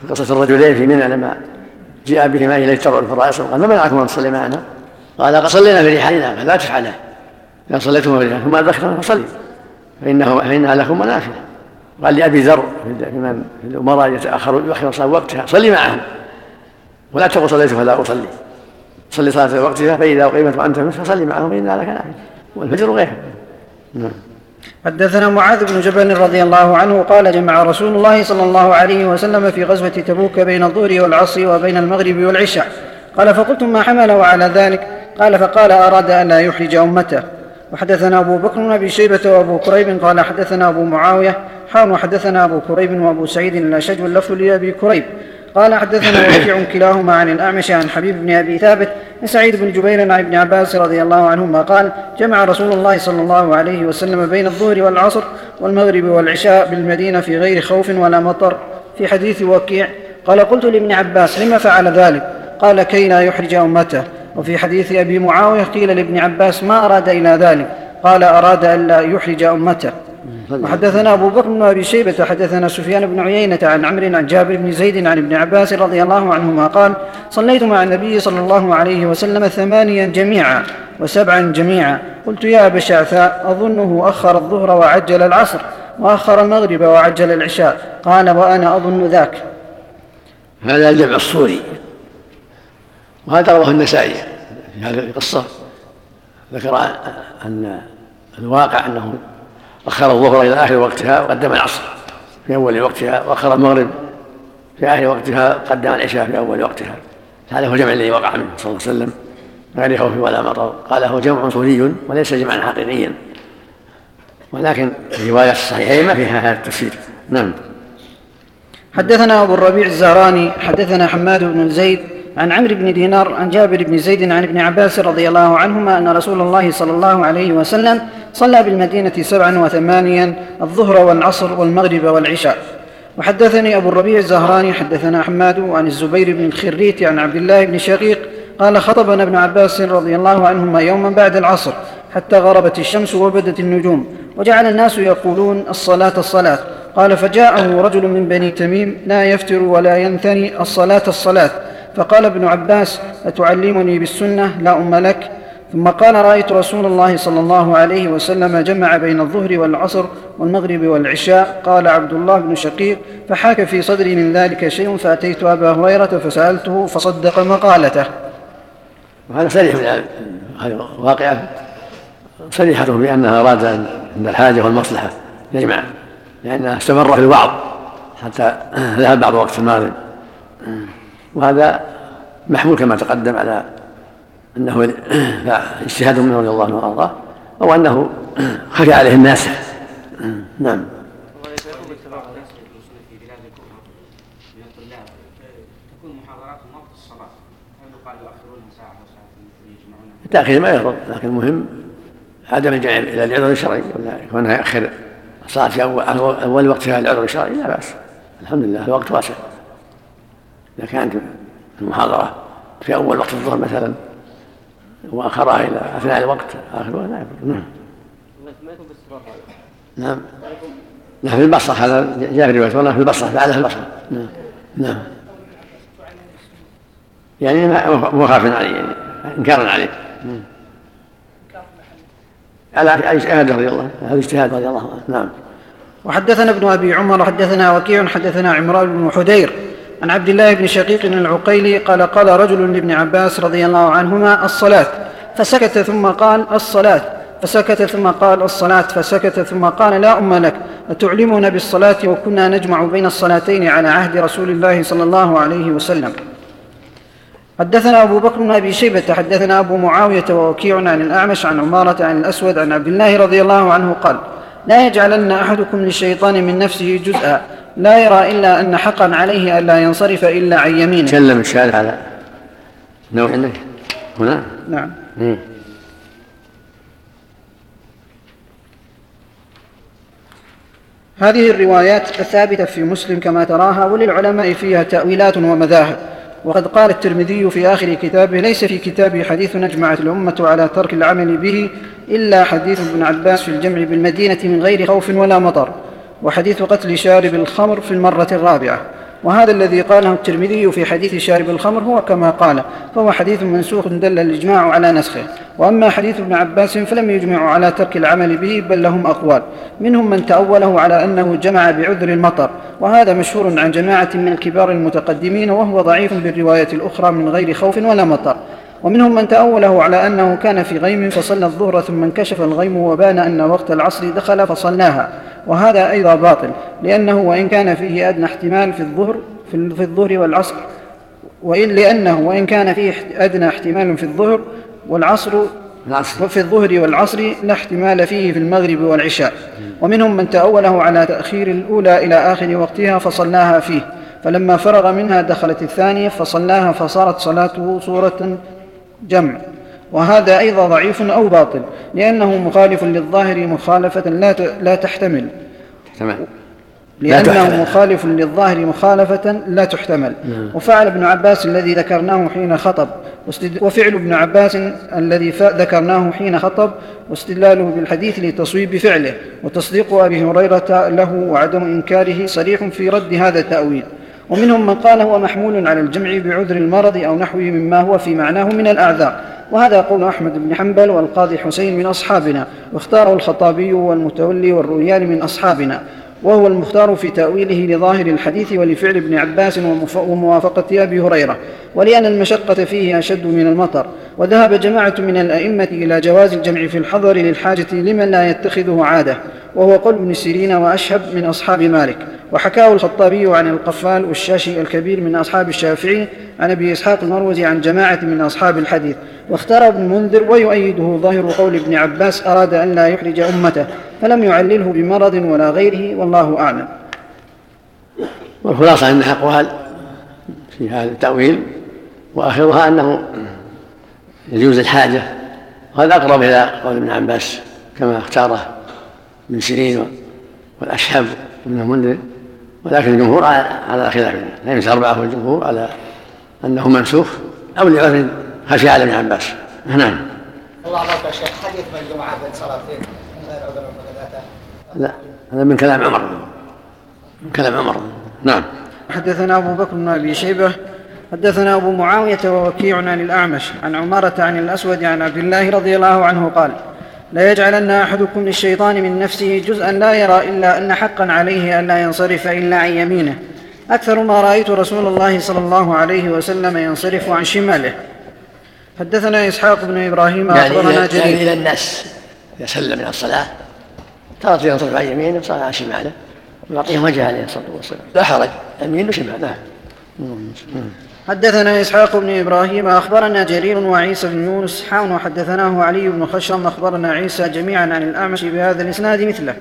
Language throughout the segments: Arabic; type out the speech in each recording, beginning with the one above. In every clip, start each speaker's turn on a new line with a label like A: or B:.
A: في قصة الرجلين في منى لما جاء بهما إليه ترع الفرائص قال ما منعكم أن تصلي معنا؟ قال صلينا في رحالنا قال لا تفعله. إذا صليتم في رحالنا ثم أدركتم فصلي. فإنه فإنها لكم منافع. قال لأبي ذر في من في الأمراء يتأخر يؤخر صلاة وقتها صلي معهم. ولا تقل صليت فلا أصلي. صلي صلاة وقتها فإذا أقيمت وأنت فصلي معهم فإنها لك نافع. والفجر غيره
B: نعم. حدثنا معاذ بن جبل رضي الله عنه قال جمع رسول الله صلى الله عليه وسلم في غزوة تبوك بين الظهر والعصر وبين المغرب والعشاء. قال فقلت ما حمله على ذلك؟ قال فقال أراد أن لا يحرج أمته. وحدثنا أبو بكر بن أبي شيبة وأبو كريب. قال حدثنا أبو معاوية. حان وحدثنا أبو كريب وأبو سعيد. الأشج واللفظ لأبي كريب. قال حدثنا وكيع كلاهما عن الأعمش عن حبيب بن أبي ثابت عن سعيد بن جبير عن ابن عباس رضي الله عنهما قال جمع رسول الله صلى الله عليه وسلم بين الظهر والعصر والمغرب والعشاء بالمدينة في غير خوف ولا مطر. في حديث وكيع قال قلت لابن عباس لم فعل ذلك؟ قال كي لا يحرج أمته. وفي حديث أبي معاوية قيل لابن عباس ما أراد إلى ذلك؟ قال أراد ألا يحرج أمته. وحدثنا أبو بكر بن أبي شيبة حدثنا سفيان بن عيينة عن عمرو عن جابر بن زيد عن ابن عباس رضي الله عنهما قال صليت مع النبي صلى الله عليه وسلم ثمانيا جميعا وسبعا جميعا. قلت يا أبا شعثاء أظنه أخر الظهر وعجل العصر وأخر المغرب وعجل العشاء. قال وأنا أظن ذاك.
A: هذا الجمع الصوري. وهذا رواه النسائي في هذه القصة. ذكر أن الواقع أنه أخر الظهر إلى آخر وقتها وقدم العصر في أول وقتها وأخر المغرب في آخر وقتها قدم العشاء في أول وقتها. هذا هو الجمع الذي وقع منه صلى الله عليه وسلم. غير خوف ولا مطر. قال هو جمع صوري وليس جمعا حقيقيا. ولكن رواية الصحيحين ما فيها هذا التفسير. نعم.
B: حدثنا أبو الربيع الزهراني حدثنا حماد بن زيد عن عمرو بن دينار عن جابر بن زيد عن ابن عباس رضي الله عنهما أن رسول الله صلى الله عليه وسلم صلى بالمدينة سبعا وثمانيا الظهر والعصر والمغرب والعشاء. وحدثني أبو الربيع الزهراني حدثنا حماد عن الزبير بن الخريت عن عبد الله بن شقيق قال خطبنا ابن عباس رضي الله عنهما يوما بعد العصر حتى غربت الشمس وبدت النجوم وجعل الناس يقولون الصلاة الصلاة. قال فجاءه رجل من بني تميم لا يفتر ولا ينثني الصلاة الصلاة. فقال ابن عباس أتعلمني بالسنة؟ لا أم لك. ثم قال رأيت رسول الله صلى الله عليه وسلم جمع بين الظهر والعصر والمغرب والعشاء. قال عبد الله بن شقيق فحاك في صدري من ذلك شيء فأتيت أبا هريرة فسألته فصدق مقالته.
A: وهذا صريح هذه واقعة. صريحة بأنها أراد عند الحاجة والمصلحة يجمع لأنها استمر في الوعظ حتى ذهب بعض وقت المغرب. وهذا محمول كما تقدم على أنه اجتهاد منه رضي الله عنه وأرضاه أو أنه خفي عليه الناس. نعم. التأخير ما يضر لكن المهم عدم الجمع إلى العذر الشرعي ولا كونه يأخر أول, أول وقتها العذر الشرعي لا بأس. الحمد لله الوقت واسع. إذا كانت المحاضرة في أول وقت الظهر مثلا وأخرها إلى أثناء الوقت آخر لا نعم. نعم. نعم في البصرة هذا جاء في رواية في البصرة بعدها في البصرة. نعم. نعم. يعني مخاف عليه يعني إنكارا عليه. نعم. على اجتهاد رضي الله هذا اجتهاد رضي الله عنه. نعم.
B: وحدثنا ابن أبي عمر حدثنا وكيع حدثنا عمران بن حدير عن عبد الله بن شقيق العقيلي قال قال رجل لابن عباس رضي الله عنهما الصلاة. فسكت ثم قال الصلاة. فسكت ثم قال الصلاة. فسكت ثم قال لا أم لك. أتعلمون بالصلاة وكنا نجمع بين الصلاتين على عهد رسول الله صلى الله عليه وسلم. حدثنا أبو بكر بن أبي شيبة. حدثنا أبو معاوية ووكيع عن الأعمش عن عمارة عن الأسود عن عبد الله رضي الله عنه قال لا يجعلن أحدكم للشيطان من نفسه جزءا لا يرى إلا أن حقا عليه ألا ينصرف إلا عن يمينه.
A: تكلم الشارع على نوع عندك هنا.
B: نعم. مم. هذه الروايات الثابتة في مسلم كما تراها وللعلماء فيها تأويلات ومذاهب. وقد قال الترمذي في آخر كتابه ليس في كتابه حديث أجمعت الأمة على ترك العمل به إلا حديث ابن عباس في الجمع بالمدينة من غير خوف ولا مطر. وحديث قتل شارب الخمر في المرة الرابعة. وهذا الذي قاله الترمذي في حديث شارب الخمر هو كما قال فهو حديث منسوخ دل الإجماع على نسخه. وأما حديث ابن عباس فلم يجمعوا على ترك العمل به بل لهم أقوال. منهم من تأوله على أنه جمع بعذر المطر. وهذا مشهور عن جماعة من الكبار المتقدمين وهو ضعيف بالرواية الأخرى من غير خوف ولا مطر. ومنهم من تأوله على أنه كان في غيم فصلى الظهر ثم انكشف الغيم وبان أن وقت العصر دخل فصلاها وهذا أيضا باطل لأنه وإن كان فيه أدنى احتمال في الظهر في الظهر والعصر. وإن لأنه وإن كان فيه أدنى احتمال في الظهر والعصر العصر. في الظهر والعصر لا احتمال فيه في المغرب والعشاء. ومنهم من تأوله على تأخير الأولى إلى آخر وقتها فصلاها فيه. فلما فرغ منها دخلت الثانية فصلاها فصارت صلاته صورة جمع. وهذا أيضا ضعيف أو باطل لأنه مخالف للظاهر مخالفة لا لا تحتمل. تمام. لأنه مخالف للظاهر مخالفة لا تحتمل. نعم. وفعل ابن عباس الذي ذكرناه حين خطب وفعل ابن عباس الذي ذكرناه حين خطب واستدلاله بالحديث لتصويب فعله وتصديق أبي هريرة له وعدم إنكاره صريح في رد هذا التأويل. ومنهم من قال هو محمول على الجمع بعذر المرض أو نحوه مما هو في معناه من الأعذار. وهذا قول أحمد بن حنبل والقاضي حسين من أصحابنا واختاره الخطابي والمتولي والرويان من أصحابنا وهو المختار في تأويله لظاهر الحديث ولفعل ابن عباس وموافقة أبي هريرة ولأن المشقة فيه أشد من المطر. وذهب جماعة من الأئمة إلى جواز الجمع في الحضر للحاجة لمن لا يتخذه عادة. وهو قول ابن سيرين وأشهب من أصحاب مالك. وحكاه الخطابي عن القفال والشاشي الكبير من أصحاب الشافعي عن أبي إسحاق المروزي عن جماعة من أصحاب الحديث. واختار ابن المنذر ويؤيده ظاهر قول ابن عباس أراد أن لا يحرج أمته فلم يعلله بمرض ولا غيره والله أعلم.
A: والخلاصة أن أقوال في هذا التأويل وآخرها أنه يجوز الحاجة. وهذا أقرب إلى قول ابن عباس كما اختاره. ابن سيرين والأشهب ابن المنذر ولكن الجمهور على خلاف الأئمة أربعة والجمهور على أنه منسوخ أو لعذر خشي على ابن عباس. نعم.
C: الله أكبر يا شيخ حديث من الجمعة بين صلاتين من غير عذر
A: لا هذا من كلام عمر. من كلام عمر. نعم.
B: حدثنا أبو بكر بن أبي شيبة حدثنا أبو معاوية ووكيع عن الأعمش عن عمارة عن الأسود عن عبد الله رضي الله عنه قال لا يجعلن أحدكم للشيطان من نفسه جزءا لا يرى إلا أن حقا عليه ألا ينصرف إلا عن يمينه. أكثر ما رأيت رسول الله صلى الله عليه وسلم ينصرف عن شماله. حدثنا إسحاق بن إبراهيم
A: يعني أخبرنا جرير. يعني إلى الناس. إذا سلم من الصلاة ترى ينصرف عن يمينه وصلى عن شماله ويعطيهم وجهه عليه الصلاة والسلام. لا حرج يمين وشمال نعم
B: حدثنا إسحاق بن إبراهيم أخبرنا جرير وعيسى بن يونس حاون وحدثناه علي بن خشرم أخبرنا عيسى جميعا عن الأعمش بهذا الإسناد مثله.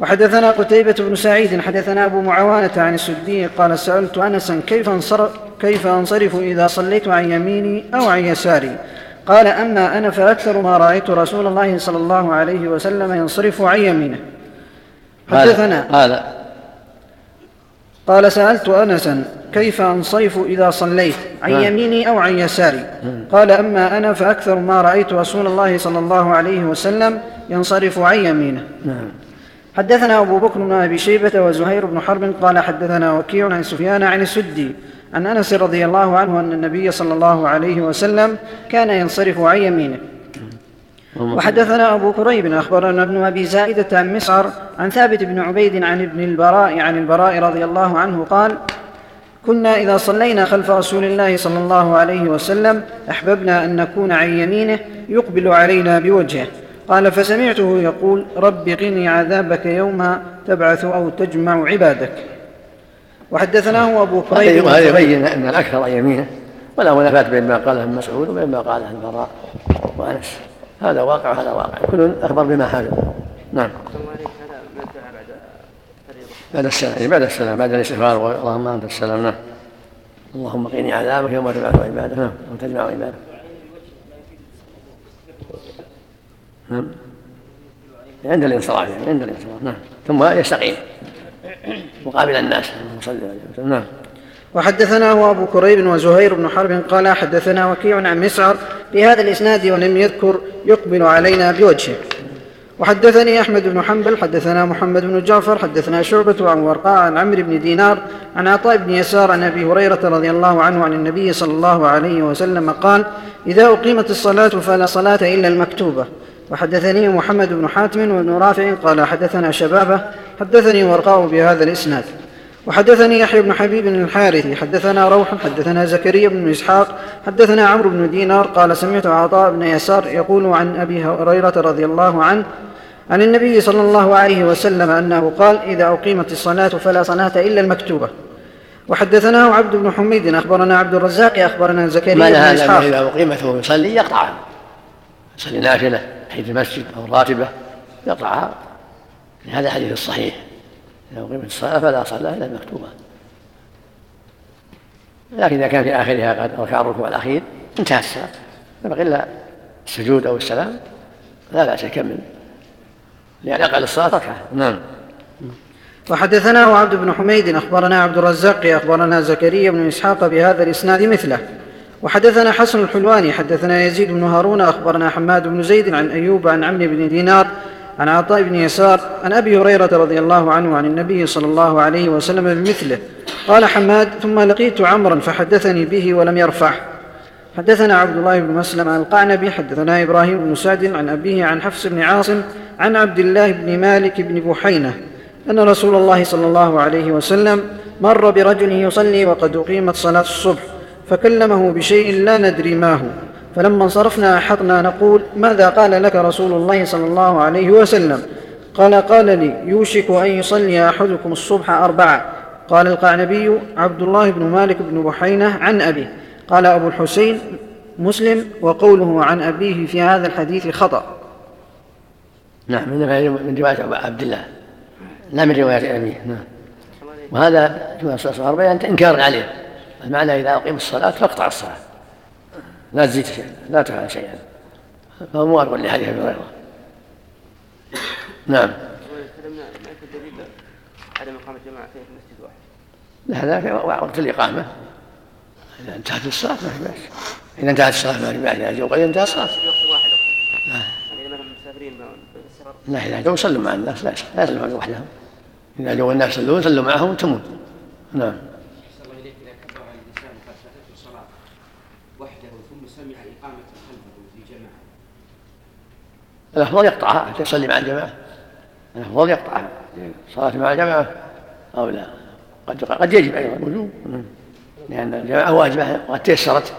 B: وحدثنا قتيبة بن سعيد حدثنا أبو معاونة عن السدي قال سألت أنسا كيف انصرف, كيف أنصرف إذا صليت عن يميني أو عن يساري؟ قال أما أنا فأكثر ما رأيت رسول الله صلى الله عليه وسلم ينصرف عن يمينه.
A: حدثنا هذا
B: قال سألت أنسا كيف أنصرف إذا صليت عن نعم. يميني أو عن يساري نعم. قال أما أنا فأكثر ما رأيت رسول الله صلى الله عليه وسلم ينصرف عن يمينه نعم. حدثنا أبو بكر بن أبي شيبة وزهير بن حرب قال حدثنا وكيع عن سفيان عن السدي عن أنس رضي الله عنه أن النبي صلى الله عليه وسلم كان ينصرف عن يمينه وحدثنا أبو كريب أخبرنا ابن أبي زائدة عن مسعر عن ثابت بن عبيد عن ابن البراء عن البراء رضي الله عنه قال كنا إذا صلينا خلف رسول الله صلى الله عليه وسلم أحببنا أن نكون عن يمينه يقبل علينا بوجهه. قال فسمعته يقول رب قني عذابك يوم تبعث أو تجمع عبادك. وحدثناه أبو
A: كريب وهذا يبين أن الأكثر عن يمينه. ولا منافاة بين ما قاله ابن مسعود وبين ما قاله البراء وأنس. هذا واقع وهذا واقع. كل أخبر بما حاجة نعم. بعد السلام بعد السلام بعد الاستغفار اللهم أنت السلام نعم. اللهم قيني عذابك يوم تبعث عبادك نعم. وتجمع عبادك. نعم. عند الانصراف يعني عند الانصراف نعم. ثم يستقيم. مقابل الناس
B: نعم. وحدثناه أبو كريب وزهير بن حرب قال حدثنا وكيع عن مسعر بهذا الإسناد ولم يذكر يقبل علينا بوجهه. وحدثني أحمد بن حنبل حدثنا محمد بن جعفر حدثنا شعبة عن ورقاء عن عمرو بن دينار عن عطاء بن يسار عن أبي هريرة رضي الله عنه عن النبي صلى الله عليه وسلم قال: إذا أقيمت الصلاة فلا صلاة إلا المكتوبة. وحدثني محمد بن حاتم وابن رافع قال حدثنا شبابة حدثني ورقاء بهذا الإسناد. وحدثني يحيى بن حبيب الحارثي حدثنا روح حدثنا زكريا بن إسحاق حدثنا عمرو بن دينار قال سمعت عطاء بن يسار يقول عن أبي هريرة رضي الله عنه عن النبي صلى الله عليه وسلم أنه قال إذا أقيمت الصلاة فلا صلاة إلا المكتوبة. وحدثناه عبد بن حميد أخبرنا عبد الرزاق أخبرنا زكريا بن إسحاق.
A: إذا أقيمت وهو يصلي يقطعها. يصلي نافلة حيث المسجد أو راتبة يقطعها. هذا الحديث الصحيح إذا أقيمت الصلاة فلا صلاة إلا المكتوبة. لكن إذا كان في آخرها قد ركع الركوع الأخير انتهى الصلاة. يبقى إلا السجود أو السلام لا بأس يكمل. لأن أقل الصلاة ركعة نعم.
B: وحدثناه عبد بن حميد أخبرنا عبد الرزاق أخبرنا زكريا بن إسحاق بهذا الإسناد مثله. وحدثنا حسن الحلواني حدثنا يزيد بن هارون أخبرنا حماد بن زيد عن أيوب عن عمرو بن دينار عن عطاء بن يسار عن أبي هريرة رضي الله عنه عن النبي صلى الله عليه وسلم بمثله. قال حماد ثم لقيت عمرا فحدثني به ولم يرفعه. حدثنا عبد الله بن مسلم عن القعنبي حدثنا إبراهيم بن سعد عن أبيه عن حفص بن عاصم عن عبد الله بن مالك بن بحينة أن رسول الله صلى الله عليه وسلم مر برجل يصلي وقد أقيمت صلاة الصبح فكلمه بشيء لا ندري ما هو. فلما انصرفنا أحطنا نقول ماذا قال لك رسول الله صلى الله عليه وسلم؟ قال قال لي يوشك أن يصلي أحدكم الصبح أربعة. قال القعنبي عبد الله بن مالك بن بحينة عن أبيه. قال أبو الحسين مسلم وقوله عن أبيه في هذا الحديث خطأ.
A: نعم من رواية عبد الله. لا من رواية أبيه نعم. وهذا جمع الصلاة أربعة إنكار عليه. المعنى إذا أقيم الصلاة فاقطع الصلاة. لا تزيد شيئا لا تفعل شيئا. فهو موافق لحديث ابي هريره نعم. عدم جماعة في مسجد واحد لا هذا وقت الإقامة. اذا انتهت الصلاة ما في بأس. إذا انتهت الصلاة ما في بأس. إذا جو انتهى الصلاة. لا لا إذا جو صلوا مع الناس لا لا يصلون وحدهم. إذا جو الناس يصلون صلوا معهم تمون نعم. الأفضل يقطعها حتى يصلي مع الجماعة. الأفضل يقطعها الصلاة مع الجماعة أو لا. قد قد يجب أيضا. وجوب لأن الجماعة واجبة وقد تيسرت.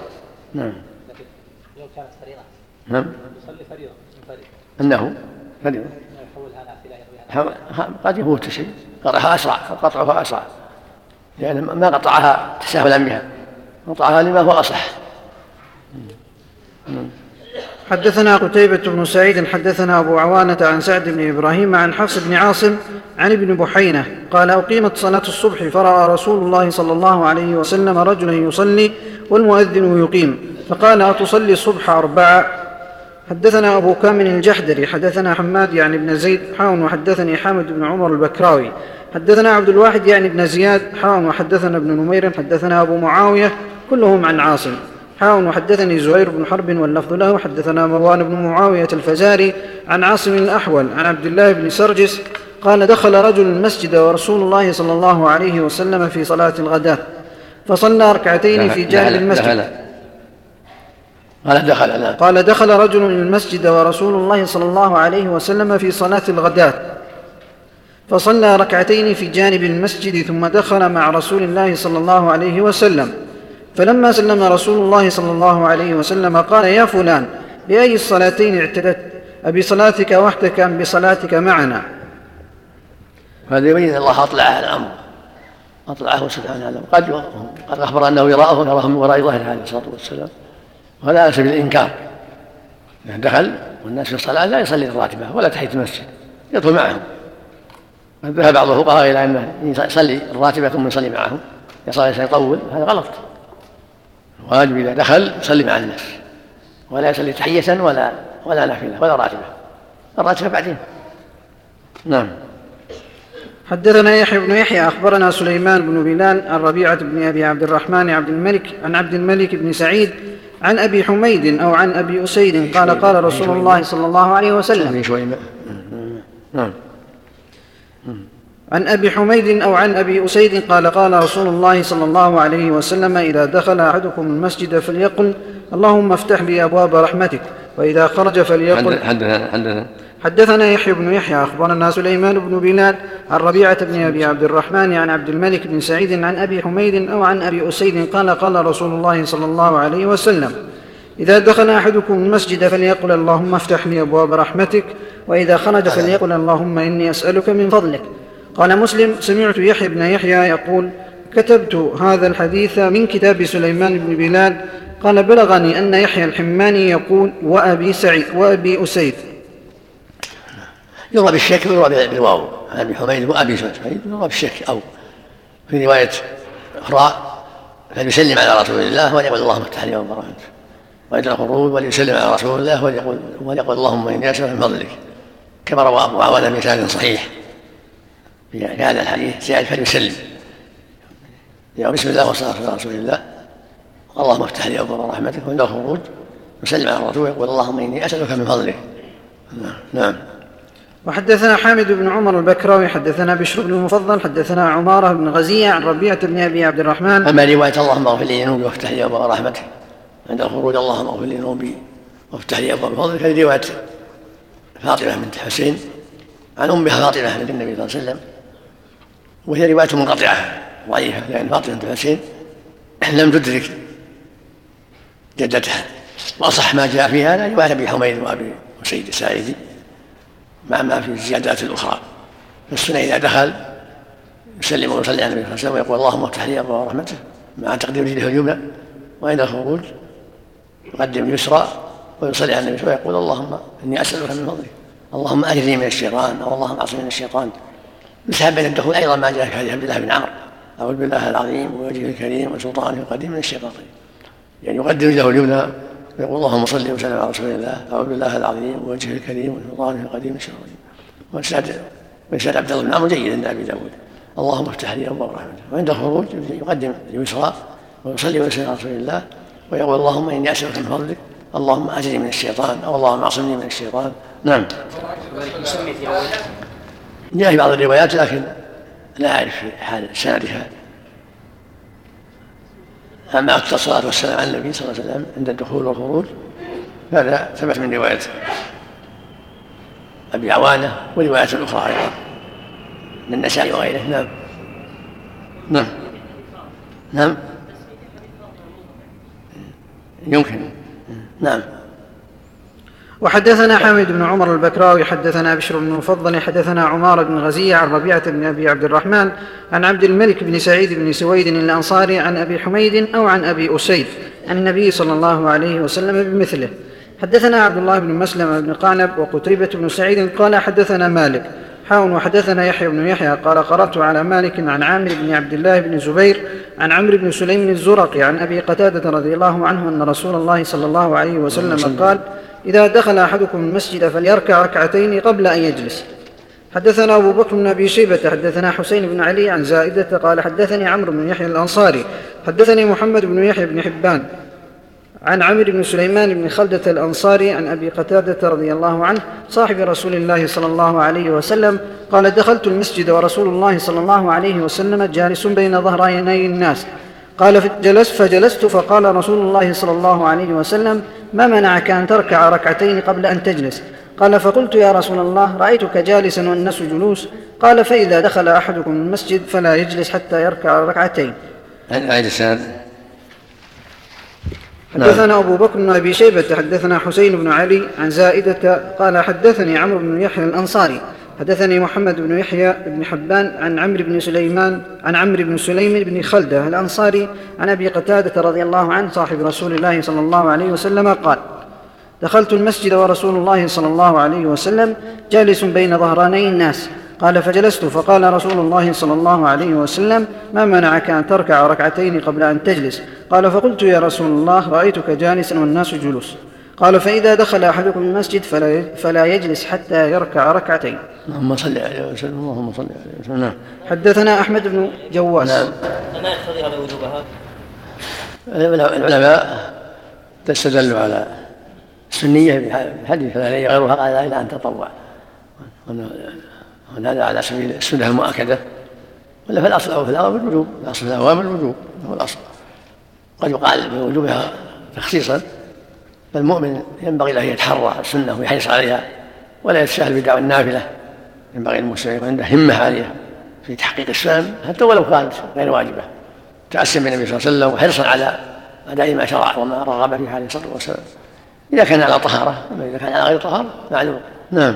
A: نعم. لو كانت فريضة. نعم. يصلي فريضة أنه فريضة. قد يفوت شيء. قطعها أسرع قطعها أسرع. لأن ما قطعها تساهلا بها. قطعها لما هو أصح.
B: نعم. حدثنا قتيبة بن سعيد حدثنا أبو عوانة عن سعد بن إبراهيم عن حفص بن عاصم عن ابن بحينة قال أقيمت صلاة الصبح فرأى رسول الله صلى الله عليه وسلم رجلا يصلي والمؤذن يقيم فقال أتصلي الصبح أربعة؟ حدثنا أبو كامل الجحدري حدثنا حماد يعني بن زيد حاون وحدثني حامد بن عمر البكراوي حدثنا عبد الواحد يعني بن زياد حاون وحدثنا ابن نمير حدثنا أبو معاوية كلهم عن عاصم. حاون وحدثني زهير بن حرب واللفظ له. حدثنا مروان بن معاوية الفزاري عن عاصم الأحول عن عبد الله بن سرجس قال دخل رجل المسجد ورسول الله صلى الله عليه وسلم في صلاة الغداة فصلى ركعتين في جانب المسجد.
A: قال دخل لا.
B: قال دخل رجل المسجد ورسول الله صلى الله عليه وسلم في صلاة الغداة فصلى ركعتين في جانب المسجد ثم دخل مع رسول الله صلى الله عليه وسلم. فلما سلم رسول الله صلى الله عليه وسلم قال يا فلان بأي الصلاتين اعتدت؟ أبصلاتك وحدك أم بصلاتك معنا؟
A: هذا يبين الله أطلع الأمر. أطلعه سبحانه على قد قد أخبر أنه يراهم يراهم من وراء ظهره عليه الصلاة والسلام. ولا على سبيل الإنكار إذا دخل والناس في الصلاة لا يصلي الراتبة ولا تحية المسجد يدخل معهم. ذهب بعض الفقهاء إلى أنه يصلي الراتبة ثم يصلي معهم. يصلي يطول هذا غلط. واجب إذا دخل يصلي مع الناس. ولا يصلي تحية ولا ولا نافلة ولا راتبة. الراتبة بعدين. نعم.
B: حدثنا يحيى بن يحيى أخبرنا سليمان بن بلال عن ربيعة بن أبي عبد الرحمن عبد الملك عن عبد الملك بن سعيد عن أبي حميد أو عن أبي أسيد قال قال رسول الله صلى الله عليه وسلم.
A: نعم.
B: عن أبي حميد أو عن أبي أسيد قال قال رسول الله صلى الله عليه وسلم إذا دخل أحدكم المسجد فليقل اللهم افتح لي أبواب رحمتك وإذا خرج فليقل
A: حدثنا حدثنا
B: حدثنا يحيى بن يحيى أخبرنا سليمان بن بلال عن ربيعة بن أبي عبد الرحمن عن عبد الملك بن سعيد عن أبي حميد أو عن أبي أسيد قال قال رسول الله صلى الله عليه وسلم إذا دخل أحدكم المسجد فليقل اللهم افتح لي أبواب رحمتك وإذا خرج فليقل اللهم إني أسألك من فضلك. قال مسلم سمعت يحيى بن يحيى يقول كتبت هذا الحديث من كتاب سليمان بن بلال قال بلغني أن يحيى الحماني يقول وأبي سعيد وأبي أسيد.
A: يروى بالشك ويروى بالواو عن ابي حميد وأبي سعيد يروى بالشك أو في رواية أخرى فليسلم على رسول الله وليقول اللهم افتح لي رحمتك وعند الخروج وليسلم على رسول الله وليقول وليقول اللهم إني أسألك من فضلك. كما روى أبو عوانة بسند صحيح. في هذا الحديث زاد فليسلم. يا بسم الله والصلاه على رسول الله اللهم افتح لي ابواب رحمتك وعند الخروج يسلم على الرسول ويقول اللهم إني أسألك من فضلك. نعم.
B: وحدثنا حامد بن عمر البكراوي حدثنا بشر بن المفضل حدثنا عمارة بن غزية عن ربيعة بن أبي عبد الرحمن.
A: أما رواية اللهم اغفر لي ذنوبي وافتح لي أبواب رحمتك. عند الخروج اللهم اغفر لي ذنوبي وافتح لي أبواب فضلك. هذه رواية فاطمة بنت حسين عن أمها فاطمة بنت النبي صلى الله عليه وسلم. وهي رواية منقطعة. ضعيفة لأن فاطمة بنت حسين لم تدرك جدتها. وأصح ما جاء في هذا رواية أبي حميد وأبي سيد الساعدي مع ما في الزيادات الأخرى في إذا دخل يسلم ويصلي على النبي صلى الله عليه وسلم ويقول اللهم افتح لي أبواب رحمته مع تقديم رجله اليمنى. وعند الخروج يقدم اليسرى ويصلي على النبي ويقول اللهم إني أسألك من فضلك. اللهم أجرني من الشيطان أو اللهم أعصني من الشيطان. يسحب بين الدخول أيضا ما جاء في حديث عبد الله بن عمرو. أعوذ بالله العظيم ووجهه الكريم وسلطانه القديم من الشيطان يعني يقدم رجله اليمنى يقول اللهم صل وسلم على رسول الله. أعوذ بالله العظيم ووجهه الكريم وسلطانه القديم الشر واسناد واسناد عبد الله بن عمرو جيد عند أبي داود. اللهم افتح لي أبواب رحمتك. وعند الخروج يقدم اليسرى ويصلي ويسلم على رسول الله ويقول اللهم إني أسألك من فضلك. اللهم أجرني من الشيطان أو اللهم أعصمني من الشيطان. نعم. جاء في بعض الروايات لكن لا أعرف في حال سندها أما أكثر الصلاة والسلام على النبي صلى الله عليه وسلم عند الدخول والخروج هذا ثبت من رواية أبي عوانة ورواية أخرى أيضا من النسائي وغيره. نعم. نعم. نعم. يمكن. نعم.
B: وحدثنا حامد بن عمر البكراوي حدثنا بشر بن المفضل حدثنا عمار بن غزية عن ربيعة بن أبي عبد الرحمن عن عبد الملك بن سعيد بن سويد الأنصاري عن أبي حميد أو عن أبي أسيد عن النبي صلى الله عليه وسلم بمثله. حدثنا عبد الله بن مسلم بن قعنب وقتيبة بن سعيد قال حدثنا مالك حاون وحدثنا يحيى بن يحيى قال قرأت على مالك عن عامر بن عبد الله بن زبير عن عمرو بن سليم الزرقي عن أبي قتادة رضي الله عنه أن رسول الله صلى الله عليه وسلم. قال إذا دخل أحدكم المسجد فليركع ركعتين قبل أن يجلس. حدثنا أبو بكر بن أبي شيبة حدثنا حسين بن علي عن زائدة قال حدثني عمرو بن يحيى الأنصاري حدثني محمد بن يحيى بن حبان عن عمرو بن سليمان بن خلدة الأنصاري عن أبي قتادة رضي الله عنه صاحب رسول الله صلى الله عليه وسلم قال دخلت المسجد ورسول الله صلى الله عليه وسلم جالس بين ظهراني الناس. قال فجلست فجلست فقال رسول الله صلى الله عليه وسلم ما منعك أن تركع ركعتين قبل أن تجلس؟ قال فقلت يا رسول الله رأيتك جالسا والناس جلوس. قال فإذا دخل أحدكم المسجد فلا يجلس حتى يركع ركعتين.
A: السند
B: حدثنا أبو بكر بن أبي شيبة حدثنا حسين بن علي عن زائدة قال حدثني عمرو بن يحيى الأنصاري. حدثني محمد بن يحيى بن حبان عن عمرو بن سليمان عن عمرو بن سليم بن خلدة الأنصاري عن أبي قتادة رضي الله عنه صاحب رسول الله صلى الله عليه وسلم قال دخلت المسجد ورسول الله صلى الله عليه وسلم جالس بين ظهراني الناس قال فجلست فقال رسول الله صلى الله عليه وسلم ما منعك أن تركع ركعتين قبل أن تجلس؟ قال فقلت يا رسول الله رأيتك جالسا والناس جلوس. قال فإذا دخل أحدكم المسجد فلا, فلا يجلس حتى يركع ركعتين.
A: اللهم صل عليه وسلم اللهم صل عليه وسلم. نعم.
B: حدثنا أحمد بن جواس
A: نعم.
D: ما يقتضي هذا وجوبها؟
A: العلماء استدلوا على السنية بحديث فلا غيرها قال إلا أن تطوع. هذا على سبيل السنة المؤكدة. ولا فالأصل أو في الأمر الوجوب الأصل في الأوامر الوجوب هو الأصل. قد يقال بوجوبها تخصيصا. فالمؤمن ينبغي له أن يتحرى السنة ويحرص عليها ولا يتساهل بدعوى النافلة. ينبغي المسلم يكون عنده همة عاليه في تحقيق السنن حتى ولو كانت غير واجبة. تأسيا بالنبي صلى الله عليه وسلم وحرصا على أداء ما شرع وما رغب فيه عليه الصلاة والسلام. إذا كان على طهارة أما إذا كان على غير طهارة معلوم. نعم.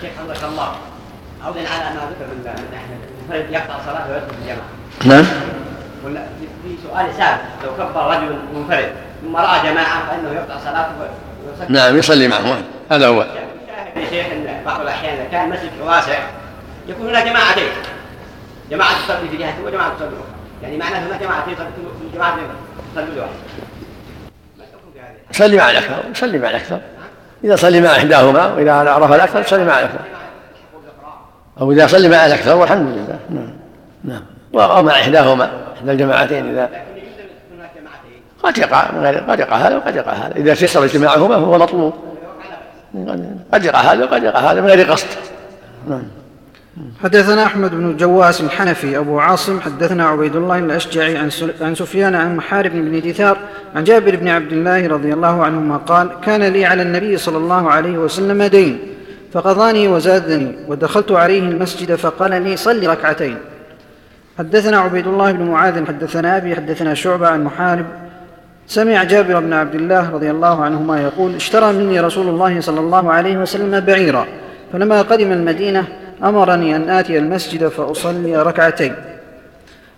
C: شيخ حفظك الله. عودا على ما ذكر من المنفرد يقطع صلاته ويدخل في الجماعة.
A: نعم.
C: في سؤال سابق لو كبر رجل منفرد ثم راى جماعة فإنه يقطع صلاته
A: نعم يصلي معهم هذا هو.
C: شاهد يا شيخ إن بعض الأحيان إذا كان المسجد واسع يكون هناك جماعتين جماعة تصلي في جهة وجماعة تصلي أخرى يعني معناه هناك جماعتين في جماعة تصلي لوحده ما الحكم في هذه؟
A: صلي مع الأكثر صلي مع الأكثر. إذا صلي مع إحداهما وإذا عرف الأكثر صلي مع الأكثر. أو إذا صلي مع الأكثر والحمد لله. نعم نعم. أو مع إحداهما إحدى الجماعتين إذا
C: لكن يجوز ان يكون هناك جماعتين
A: قد يقع من غير قد يقع هذا وقد يقع هذا. إذا تيسر اجتماعهما فهو مطلوب. قد يقع هذا وقد يقع هذا من غير قصد. نعم.
B: حدثنا أحمد بن الجواس الحنفي أبو عاصم حدثنا عبيد الله الأشجعي عن عن سفيان عن محارب بن دثار عن جابر بن عبد الله رضي الله عنهما قال كان لي على النبي صلى الله عليه وسلم دين فقضاني وزادني ودخلت عليه المسجد فقال لي صل ركعتين حدثنا عبيد الله بن معاذ حدثنا أبي حدثنا شعبة عن محارب سمع جابر بن عبد الله رضي الله عنهما يقول اشترى مني رسول الله صلى الله عليه وسلم بعيرا فلما قدم المدينة أمرني أن آتي المسجد فأصلي ركعتين.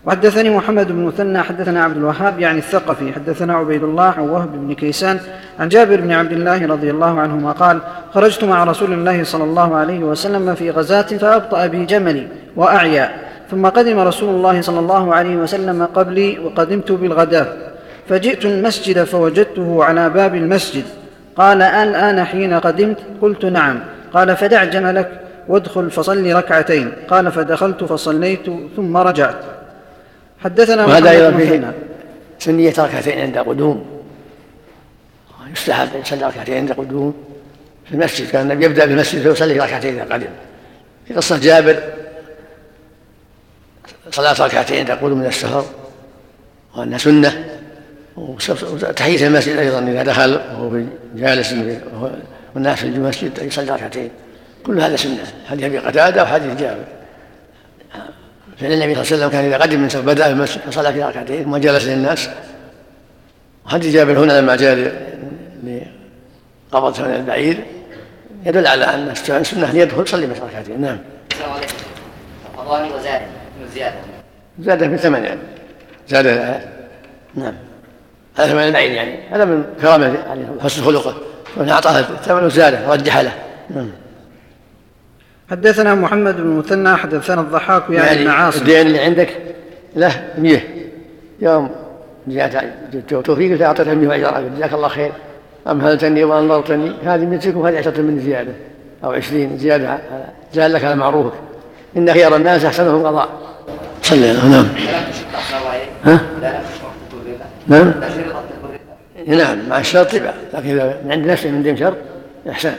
B: وحدثني محمد بن مثنى حدثنا عبد الوهاب يعني الثقفي حدثنا عبيد الله عن وهب بن كيسان عن جابر بن عبد الله رضي الله عنهما قال خرجت مع رسول الله صلى الله عليه وسلم في غزاة فأبطأ بي جملي وأعيا ثم قدم رسول الله صلى الله عليه وسلم قبلي وقدمت بالغداة. فجئت المسجد فوجدته على باب المسجد. قال الآن حين قدمت؟ قلت نعم. قال فدع جملك وادخل فصل ركعتين. قال فدخلت فصليت ثم رجعت. حدثنا
A: وهذا
B: بن
A: فيه. سنية ركعتين عند قدوم. يستحب أن يصلي ركعتين عند قدوم. في المسجد كان النبي يبدأ بالمسجد فيصلي ركعتين إذا قدم في قصة جابر صلاة ركعتين عند قدوم من السفر وأنها سنة وتحية المسجد أيضا إذا دخل وهو في جالس والناس في المسجد يصلي ركعتين. كل هذا سنة. حديث أبي قتادة وحديث جابر فإن النبي صلى الله عليه وسلم كان إذا قدم من سفر بدأ بالمسجد فصلى في ركعتين ثم جلس للناس. وحديث جابر هنا لما جاء لقبض من البعير. يدل على أن السنة أن يدخل يصلي بس ركعتين. نعم.
C: السلام عليكم. وزاد زياده
A: زاد في ثمن يعني. زاد نعم. هذا ثمن البعير يعني. هذا من كرامة عليه حسن خلقه. وأن أعطاه الثمن وزاده رجح له. نعم.
B: حدثنا محمد بن مثنى حدثنا الضحاك يعني بن عاصم.
A: الدين اللي عندك له 100 يوم جاءت توفيق قلت أعطيتها 100 واجرها جزاك الله خير. امهلتني وانظرتني هذه 100 وهذه عشرة مني زيادة أو 20 زيادة. زاد لك على معروفك. إن خير الناس أحسنهم قضاء. صلى الله نعم. ها
C: لا لا تشرط تقول بالله
A: نعم؟ نعم مع الشرط يبقى. لكن إذا من عند نفسه من دون شرط احسن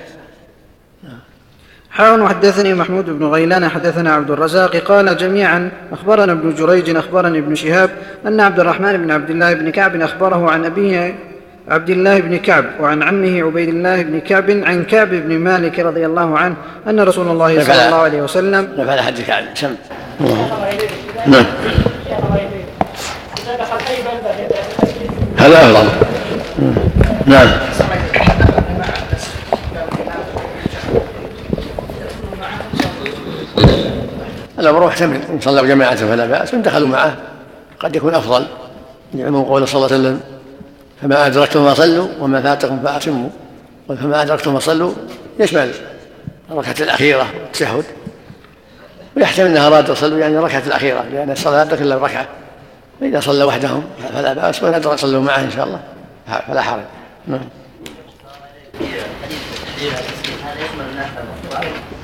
B: حاون وحدثني محمود بن غيلان حدثنا عبد الرزاق قال جميعا أخبرنا ابن جريج أخبرني ابن شهاب أن عبد الرحمن بن عبد الله بن كعب أخبره عن أبيه عبد الله بن كعب وعن عمه عبيد الله بن كعب عن كعب بن مالك رضي الله عنه أن رسول الله صلى الله عليه وسلم
A: نفع حد كعب نعم. هذا افضل نعم. الامر محتمل. إن صلوا جماعة فلا بأس. وان دخلوا معه قد يكون أفضل. لعموم قول صلى الله عليه وسلم فما أدركتم فصلوا وما فاتكم فأتموا. فما أدركتم فصلوا يشمل الركعة الأخيرة والتشهد ويحتمل أنها اراد يصلوا يعني الركعة الأخيرة لأن الصلاة لا إلا الركعه فإذا صلوا وحدهم فلا وان ادرك صلوا معه إن شاء الله. فلا حرج. نعم.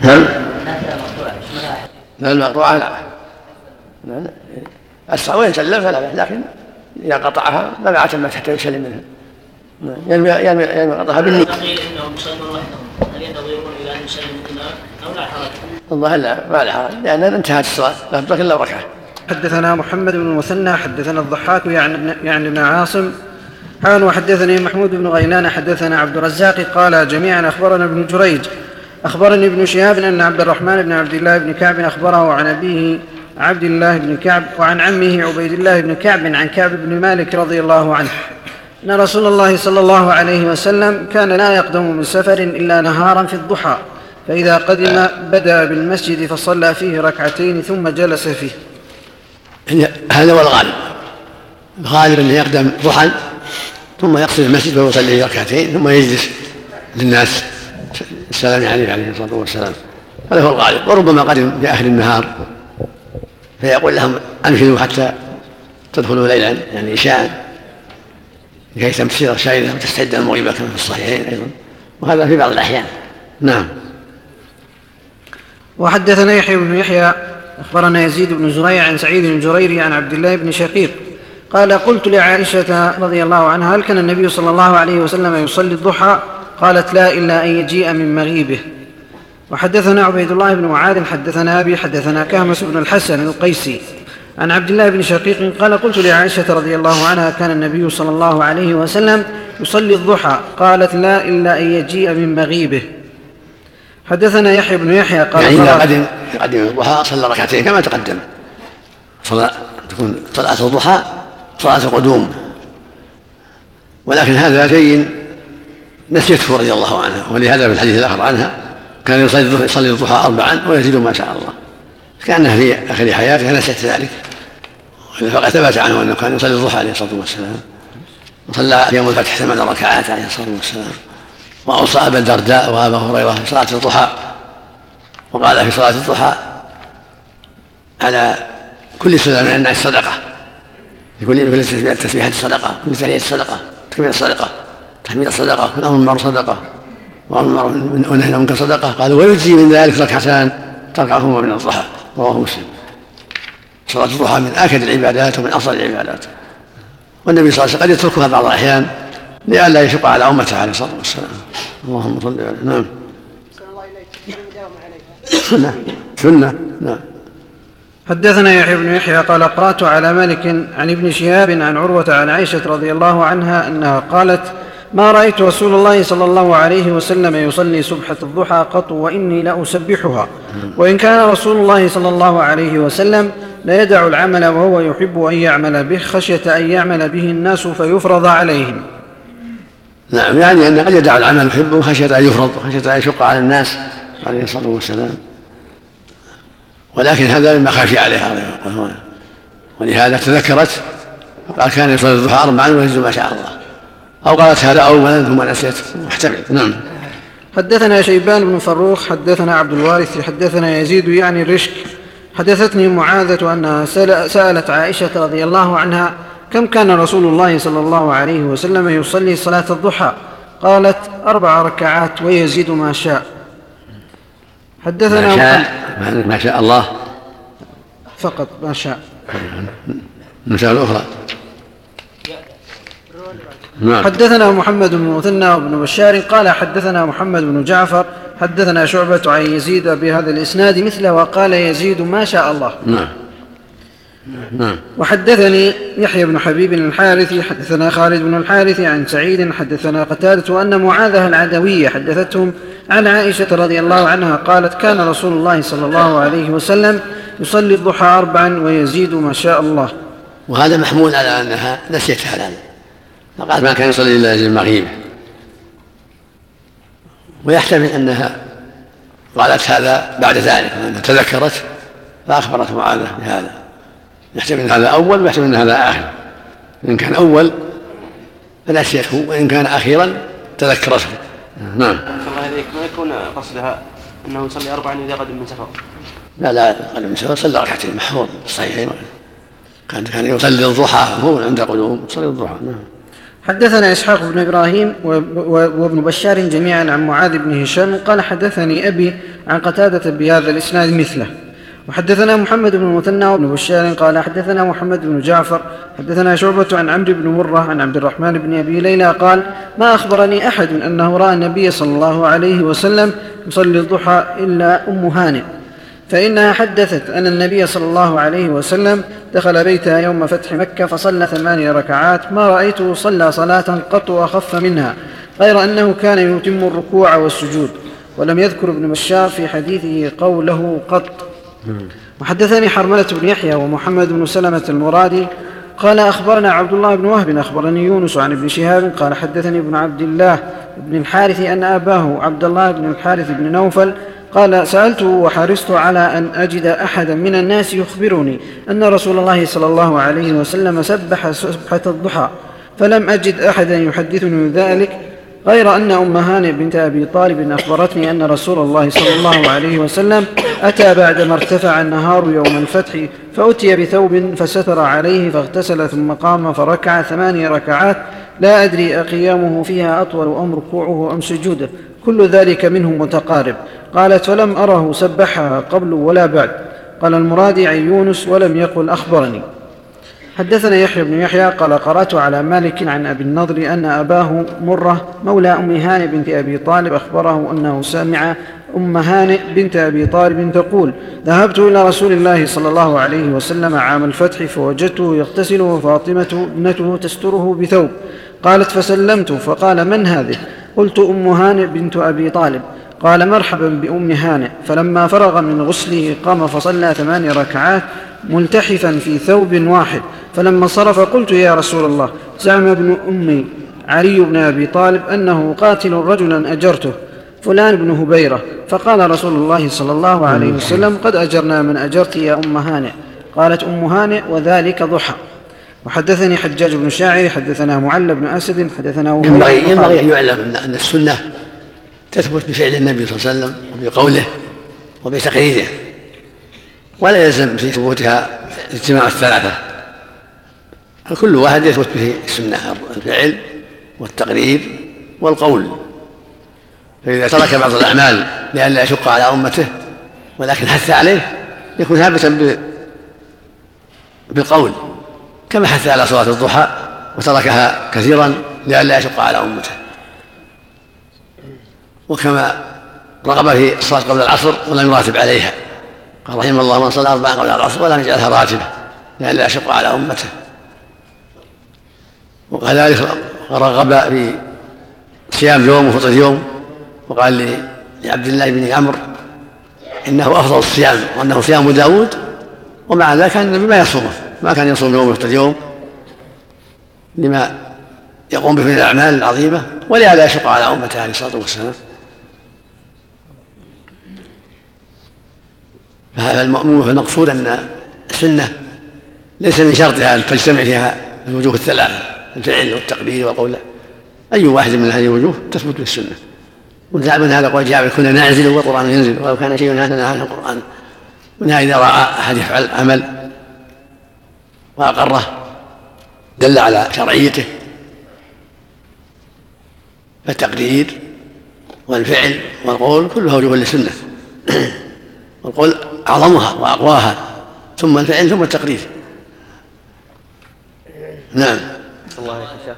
A: نعم لا المقطوعة لا. نعم. أسرع. وإن سلم فلا بأس لكن إذا قطعها ما تمت حتى يسلم منها. نعم. ينوي ينوي ينوي قطعها بالنية.
E: قيل انهم يصلون وحدهم هل ينتظرون إلى ان يسلموا الامام
A: الظاهر لا ما له حرج لأن انتهت الصلاة. لا تبقى إلا ركعة.
B: حدثنا محمد بن المثنى حدثنا الضحاك يعني يعني ابن عاصم. قال وحدثني محمود بن غيلان حدثنا عبد الرزاق. قال جميعا أخبرنا ابن جريج. أخبرني ابن شهاب أن عبد الرحمن بن عبد الله بن كعب أخبره عن أبيه عبد الله بن كعب وعن عمه عبيد الله بن كعب عن كعب بن مالك رضي الله عنه. أن رسول الله صلى الله عليه وسلم كان لا يقدم من سفر إلا نهارا في الضحى فإذا قدم بدأ بالمسجد فصلى فيه ركعتين ثم جلس فيه.
A: هذا هو الغالب. الغالب انه يقدم ضحى ثم يقصد المسجد ويصلي ركعتين ثم يجلس للناس. السلام عليه عليه الصلاة والسلام. هذا هو الغالب. وربما قدم اخر النهار فيقول لهم انفذوا حتى تدخلوا ليلا يعني عشاء لكي تمسير الشايله وتستعد المغيبه كما في الصحيحين أيضا. وهذا في بعض الأحيان. نعم.
B: وحدثنا يحيى بن يحيى أخبرنا يزيد بن زريع عن سعيد بن جرير عن عبد الله بن شقيق. قال قلت لعائشة رضي الله عنها هل كان النبي صلى الله عليه وسلم يصلي الضحى؟ قالت لا إلا أن يجيء من مغيبه. وحدثنا عبيد الله بن معاذ حدثنا أبي حدثنا كهمس بن الحسن القيسي. عن عبد الله بن شقيق قال قلت لعائشة رضي الله عنها كان النبي صلى الله عليه وسلم يصلي الضحى. قالت لا إلا أن يجيء من مغيبه. حدثنا يحيى بن يحيى قال
A: يعني اذا قدم قدم الضحى صلى ركعتين كما تقدم. صلاة تكون صلاة الضحى صلاة قدوم ولكن هذا شيء نسيته رضي الله عنها ولهذا في الحديث الآخر عنها. كان يصلي يصلي الضحى اربعا ويزيد ما شاء الله. كأنها في آخر حياته نسيت ذلك. فقد ثبت عنه أنه كان يصلي الضحى عليه الصلاة والسلام. وصلى يوم الفتح ثمان ركعات عليه الصلاة والسلام. واوصى ابا الدرداء وأبا هريرة في صلاة الضحى وقال في صلاة الضحى على كل سنه من الناس صدقه لكل كل تسبيحه الصدقة كل تحيه الصدقة تكبير الصدقة تحميد الصدقة كل أمر بالمعروف صدقة وأمر ونهي عن صدقة. قال ويجزي من ذلك ركعتان تركعهما من الضحى رواه مسلم. صلاة الضحى من آكد العبادات ومن أفضل العبادات. والنبي صلى الله عليه وسلم قد يتركها بعض الأحيان لئلا يشق على أمته عليه الصلاة والسلام. اللهم صل على نعم. سنة سنة. نعم.
B: حدثنا يحيى بن يحيى قال قرات على مالك عن ابن شهاب عن عروة عن عائشة رضي الله عنها أنها قالت ما رأيت رسول الله صلى الله عليه وسلم يصلي سبحه الضحى قط وإني لأسبحها. وإن كان رسول الله صلى الله عليه وسلم ليدع العمل وهو يحب أن يعمل به خشية أن يعمل به الناس فيفرض عليهم.
A: نعم يعني أن قد يدع العمل يحبه خشية أن يفرض خشية أن يشق على الناس عليه الصلاة والسلام. ولكن هذا مما خشي عليها ولهذا تذكرت قال كان يصلي الضحى أربعا ويجزم ما شاء الله. أو قالت هذا أولا ثم نسيت. محتمل نعم.
B: حدثنا شيبان بن فروخ حدثنا عبد الوارث حدثنا يزيد يعني الرشك. حدثتني معاذة أنها سألت عائشة رضي الله عنها كم كان رسول الله صلى الله عليه وسلم يصلي صلاة الضحى؟ قالت أربع ركعات ويزيد ما شاء.
A: حدثنا ما شاء ما شاء الله.
B: فقط ما شاء.
A: المسألة الأخرى
B: نعم. حدثنا محمد بن مثنى وابن بشار قال حدثنا محمد بن جعفر حدثنا شعبة عن يزيد بهذا الإسناد مثله وقال يزيد ما شاء الله.
A: نعم نعم.
B: وحدثني يحيى بن حبيب الحارثي حدثنا خالد بن الحارث عن سعيد حدثنا قتادة أن معاذة العدوية حدثتهم عن عائشة رضي الله عنها قالت كان رسول الله صلى الله عليه وسلم يصلي الضحى أربعا ويزيد ما شاء الله.
A: وهذا محمول على أنها نسيت هذا فقالت ما كان يصلي إلا المغيب. ويحتمل أنها قالت هذا بعد ذلك تذكرت فأخبرت معاذة بهذا. يحتمل أن هذا أول ويحتمل أن هذا آخر. إن كان أول فنسيته وإن كان أخيرا تذكرته نعم.
E: الله ما يكون قصدها أنه يصلي أربعا إذا قدم من سفر؟
A: لا لا قدم من سفر صلى ركعتين محفوظ الصحيحين كان كان يصلي الضحى هو عند قدوم يصلي الضحى. نعم.
B: حدثنا إسحاق بن إبراهيم وابن بشار جميعا عن معاذ بن هشام قال حدثني أبي عن قتادة بهذا الإسناد مثله. وحدثنا محمد بن المثنى وابن بشار قال حدثنا محمد بن جعفر حدثنا شعبة عن عمرو بن مرة عن عبد الرحمن بن أبي ليلى قال ما أخبرني أحد أنه رأى النبي صلى الله عليه وسلم يصلي الضحى إلا أم هانئ فإنها حدثت أن النبي صلى الله عليه وسلم دخل بيتها يوم فتح مكة فصلى ثماني ركعات ما رأيته صلى صلاة قط أخف منها غير أنه كان يتم الركوع والسجود ولم يذكر ابن بشار في حديثه قوله قط. وحدثني حرملة بن يحيى ومحمد بن سلمة المرادي. قال أخبرنا عبد الله بن وهب أخبرني يونس عن ابن شهاب. قال حدثني ابن عبد الله بن الحارث أن أباه عبد الله بن الحارث بن نوفل قال سألته وحرصت على أن أجد أحدا من الناس يخبرني أن رسول الله صلى الله عليه وسلم سبح سبحة الضحى فلم أجد أحدا يحدثني ذلك. غير أن أم هانئ بنت أبي طالب أخبرتني أن رسول الله صلى الله عليه وسلم أتى بعدما ارتفع النهار يوم الفتح فأتي بثوب فستر عليه فاغتسل ثم قام فركع ثماني ركعات. لا أدري أقيامه فيها أطول أم ركوعه أم سجوده. كل ذلك منه متقارب. قالت فلم أره سبحها قبل ولا بعد. قال المرادي عن يونس ولم يقل أخبرني. حدثنا يحيى بن يحيى قال قرأت على مالك عن أبي النضر أن أباه مرة مولى أم هانئ بنت أبي طالب أخبره أنه سمع أم هانئ بنت أبي طالب تقول ذهبت إلى رسول الله صلى الله عليه وسلم عام الفتح فوجدته يغتسل وفاطمة ابنته تستره بثوب. قالت فسلمت. فقال من هذه؟ قلت أم هانئ بنت أبي طالب. قال مرحبا بأم هانئ. فلما فرغ من غسله قام فصلى ثمان ركعات ملتحفا في ثوب واحد. فلما صرف قلت يا رسول الله زعم ابن أمي علي بن أبي طالب أنه قاتل رجلا أجرته فلان بن هبيرة. فقال رسول الله صلى الله عليه وسلم قد أجرنا من أجرت يا أم هانئ. قالت أم هانئ وذلك ضحى. وحدثني حجاج بن شاعر حدثنا معل بن أسد حدثنا
A: ينبغي ينبغي أن يعلم أن السنة تثبت بفعل النبي صلى الله عليه وسلم وبقوله وبتقريره ولا يلزم في ثبوتها اجتماع الثلاثة. فكل واحد يثبت به السنة الفعل والتقرير والقول. فإذا ترك بعض الأعمال لئلا يشق على أمته ولكن حث عليه يكون ثابتا بالقول. كما حث على صلاة الضحى وتركها كثيرا لئلا يشق على أمته. وكما رغب في الصلاة قبل العصر ولم يراتب عليها. قال رحمه الله من صلى أربعا قبل العصر ولم يجعلها راتبة لئلا يشق على أمته. وكذلك رغب في صيام يوم وفطر يوم وقال لعبد الله بن عمرو إنه أفضل الصيام وأنه صيام داود ومع ذلك كان النبي ما يصومه ما كان يصوم يوم ويفطر يوم لما يقوم به من الأعمال العظيمة ولهذا يشق على أمته عليه الصلاة والسلام. فهذا المأمور المقصود أن السنة ليس من شرطها أن تجتمع فيها الوجوه الثلاثة. الفعل والتقبيل والقول. أي واحد من هذه الوجوه تثبت بالسنة. وزعم من هذا قول جابر كنا نعزل والقرآن ينزل. ولو كان شيء هذا عن القرآن. منها إذا رأى أحد يفعل عمل وأقره دل على شرعيته. فالتقدير والفعل والقول كلها وجوه للسنة. والقول أعظمها وأقواها. ثم الفعل ثم التقرير نعم. الله عليك شيخ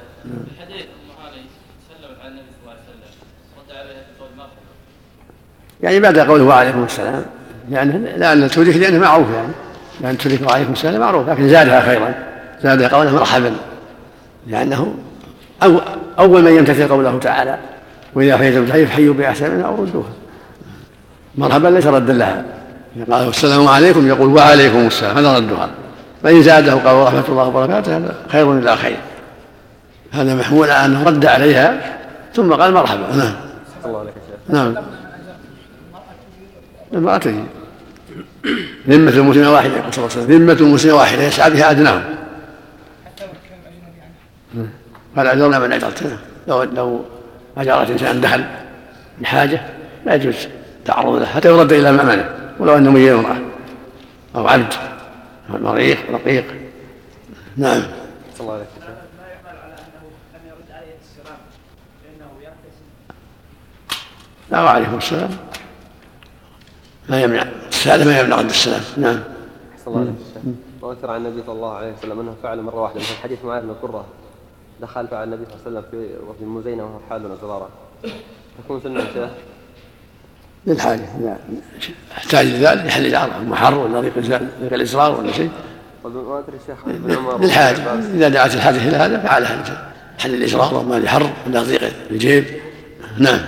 A: يعني بعد قوله وعليكم السلام يعني لأن توريك لأنه معروف يعني. لأن توريك وعليكم السلام معروف لكن زادها خيرا. زادها قوله مرحبا. لأنه أول من يمتثل قوله تعالى وإذا حييتم تحية فحيوا بأحسن منها أو ردوها مرحبا ليس ردا لها. قال السلام عليكم. يقول وعليكم السلام. هذا ردها. فإن زاده قال ورحمة الله وبركاته. هذا خير إلى خير. هذا محمول على أنه رد عليها ثم قال مرحبا. نعم. الله عليك نعم. المرأة تجي ذمة المسلمة واحدة. صلى الله عليه وسلم ذمة المسلمة واحدة. يسعى بها أدناهم. قال أجرنا من أجرت لو لو أجرت إنسان دخل بحاجة لا يجوز تعرض له حتى يرد إلى مأمنة. ولو أنه من امرأة أو عبد مريض رقيق. نعم. الله عليك لا وعليكم السلام ما يمنع. السادة ما يمنع رد السلام. نعم.
F: أحسن الله ذكر عن النبي صلى الله عليه وسلم أنه فعل مرة واحدة. مثل حديث معاذ بن قرة. دخل فعل النبي صلى الله عليه وسلم في وفي المزينه وهو حال ازرارا تكون سنة شيخ؟
A: للحاجة. إذا احتاج لذلك يحل الإعراب محر ولا ضيق الإصرار ولا شيء.
F: طيب ما عمر
A: للحاجة. إذا دعت الحاجة إلى هذا فعلها. حل الإصرار وما لحر ولا ضيق الجيب نعم.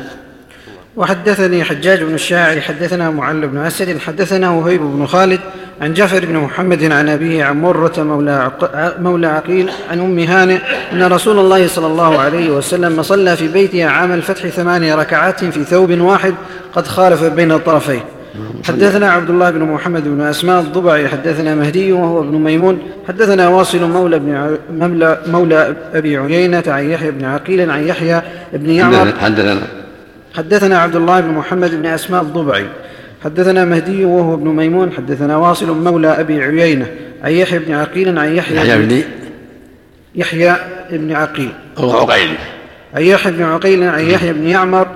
B: وحدثني حجاج بن الشاعر حدثنا معل بن أسد حدثنا وهيب بن خالد عن جعفر بن محمد عن أبيه عن مرة مولى. مولى عقيل عن أم هانئ أن رسول الله صلى الله عليه وسلم صلى في بيته عام الفتح ثماني ركعات في ثوب واحد قد خالف بين الطرفين حدثنا عبد الله بن محمد بن أسماء الضبعي حدثنا مهدي وهو ابن ميمون حدثنا واصل مولى بن. مولى, مولى أبي عيينة عن يحيى بن عقيل عن يحيى بن يعمر
A: حدثنا
B: حدثنا عبد الله بن محمد بن أسماء الضبعي. حدثنا مهدي وهو ابن ميمون. حدثنا واصل مولى أبي عيينة. عن يحيى بن عقيل عن يحيى
A: يحيى بن
B: يحيى بن عقيل.
A: هو عقيل.
B: عن يحيى بن عقيل عن يحيى بن يعمر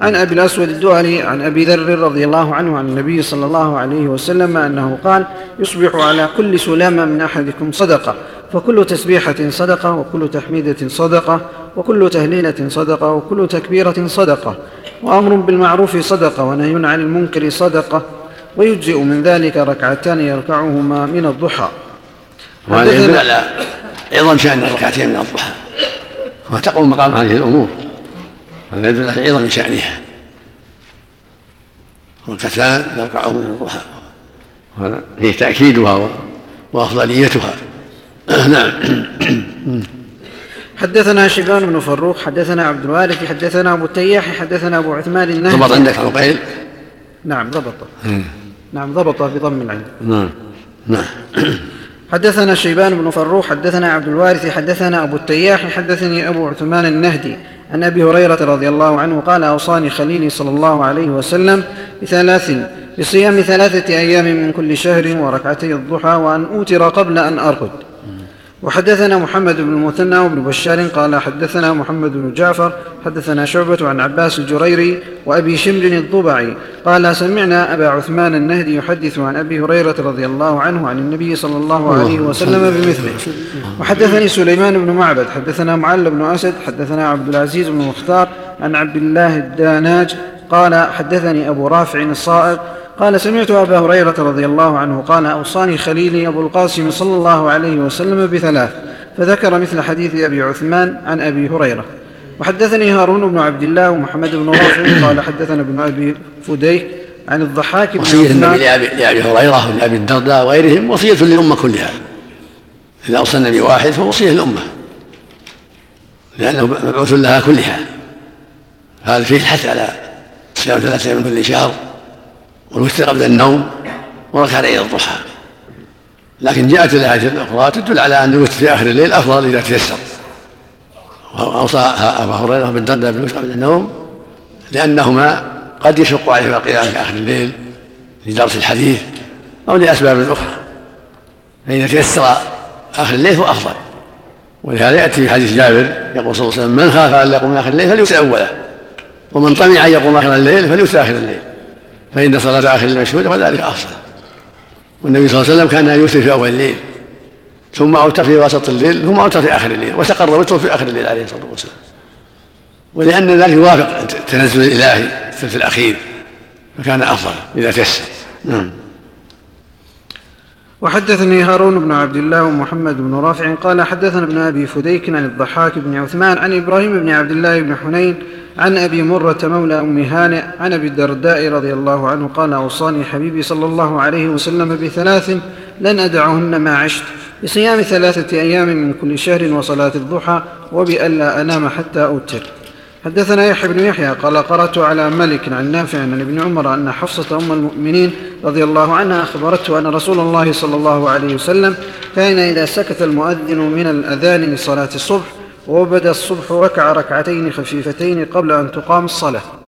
B: عن أبي الأسود الدؤلي عن أبي ذر رضي الله عنه عن النبي صلى الله عليه وسلم أنه قال يصبح على كل سلامة من أحدكم صدقة فكل تسبيحة صدقة وكل تحميدة صدقة وكل تهليلة صدقة وكل تكبيرة صدقة. وأمر بالمعروف صدقة ونهي عن المنكر صدقة ويجزئ من ذلك ركعتان يركعهما من الضحى.
A: وهذا يدل على عظم شأن الركعتين من الضحى. وتقوم مقام هذه الأمور. هذا يدل على عظم شأنها. ركعتان يركعه من الضحى. وهذا فيه تأكيدها وأفضليتها. نعم.
B: حدثنا شيبان بن فروخ حدثنا عبد الوارث حدثنا أبو التياح حدثنا أبو عثمان النهدي.
A: ضبط عندك عقيل
B: نعم ضبط. نعم ضبط بضم العين.
A: نعم نعم.
B: حدثنا شيبان بن فروخ حدثنا عبد الوارث حدثنا أبو التياح حدثني أبو عثمان النهدي. عن أبي هريرة رضي الله عنه قال أوصاني خليلي صلى الله عليه وسلم بثلاث بصيام ثلاثة أيام من كل شهر وركعتي الضحى وأن أوتر قبل أن أرقد. وحدثنا محمد بن المثنى وابن بشار قال حدثنا محمد بن جعفر حدثنا شعبة عن عباس الجريري وأبي شمر الضبعي قال سمعنا أبا عثمان النهدي يحدث عن أبي هريرة رضي الله عنه عن النبي صلى الله عليه وسلم بمثله. وحدثني سليمان بن معبد حدثنا معل بن أسد حدثنا عبد العزيز بن مختار عن عبد الله الداناج قال حدثني أبو رافع الصائغ قال سمعت أبا هريرة رضي الله عنه قال أوصاني خليلي أبو القاسم صلى الله عليه وسلم بثلاث فذكر مثل حديث أبي عثمان عن أبي هريرة. وحدثني هارون بن عبد الله ومحمد بن رافع قال حدثنا ابن أبي فديك عن الضحاك بن
A: وصية النبي لأبي, لأبي هريرة ولأبي الدرداء وغيرهم وصية للأمة كلها. إذا أوصى النبي واحد فوصية للأمة. لأنه مبعوث لها كلها. هذا فيه الحث على صيام ثلاثة من كل شهر. والوتر قبل النوم وركعتي الضحى. لكن جاءت الآية الأخرى تدل على أن الوتر في آخر الليل أفضل إذا تيسر. وأوصى أبا هريرة وأبا الدرداء بالوتر قبل النوم لأنهما قد يشق عليه القيام في آخر الليل لدرس الحديث أو لأسباب أخرى. فإذا تيسر آخر الليل فهو أفضل. ولهذا يأتي في حديث جابر يقول صلى الله عليه وسلم من خاف ألا يقوم آخر الليل فليوتر أوله ومن طمع أن يقوم آخر الليل فليوتر آخر الليل. فإن صلاة آخر الليل مشهودة فذلك أفضل. والنبي صلى الله عليه وسلم كان يوتر في أول الليل ثم أوتر في وسط الليل ثم أوتر في آخر الليل واستقر وتره في آخر الليل عليه الصلاة والسلام. ولأن ذلك يوافق التنزل الإلهي الثلث الأخير فكان أفضل إذا تيسر. نعم.
B: وحدثني هارون بن عبد الله ومحمد بن رافع قال حدثنا ابن أبي فديك عن الضحاك بن عثمان عن إبراهيم بن عبد الله بن حنين عن أبي مرة مولى أم هانئ عن أبي الدرداء رضي الله عنه قال أوصاني حبيبي صلى الله عليه وسلم بثلاث لن أدعهن ما عشت بصيام ثلاثة أيام من كل شهر وصلاة الضحى وبألا أنام حتى أوتر. حدثنا يحيى بن يحيى قال قرأت على ملك عن نافع عن ابن عمر أن حفصة أم المؤمنين رضي الله عنها أخبرته أن رسول الله صلى الله عليه وسلم كان إذا سكت المؤذن من الأذان لصلاة الصبح وبدا الصبح ركع ركعتين خفيفتين قبل أن تقام الصلاة.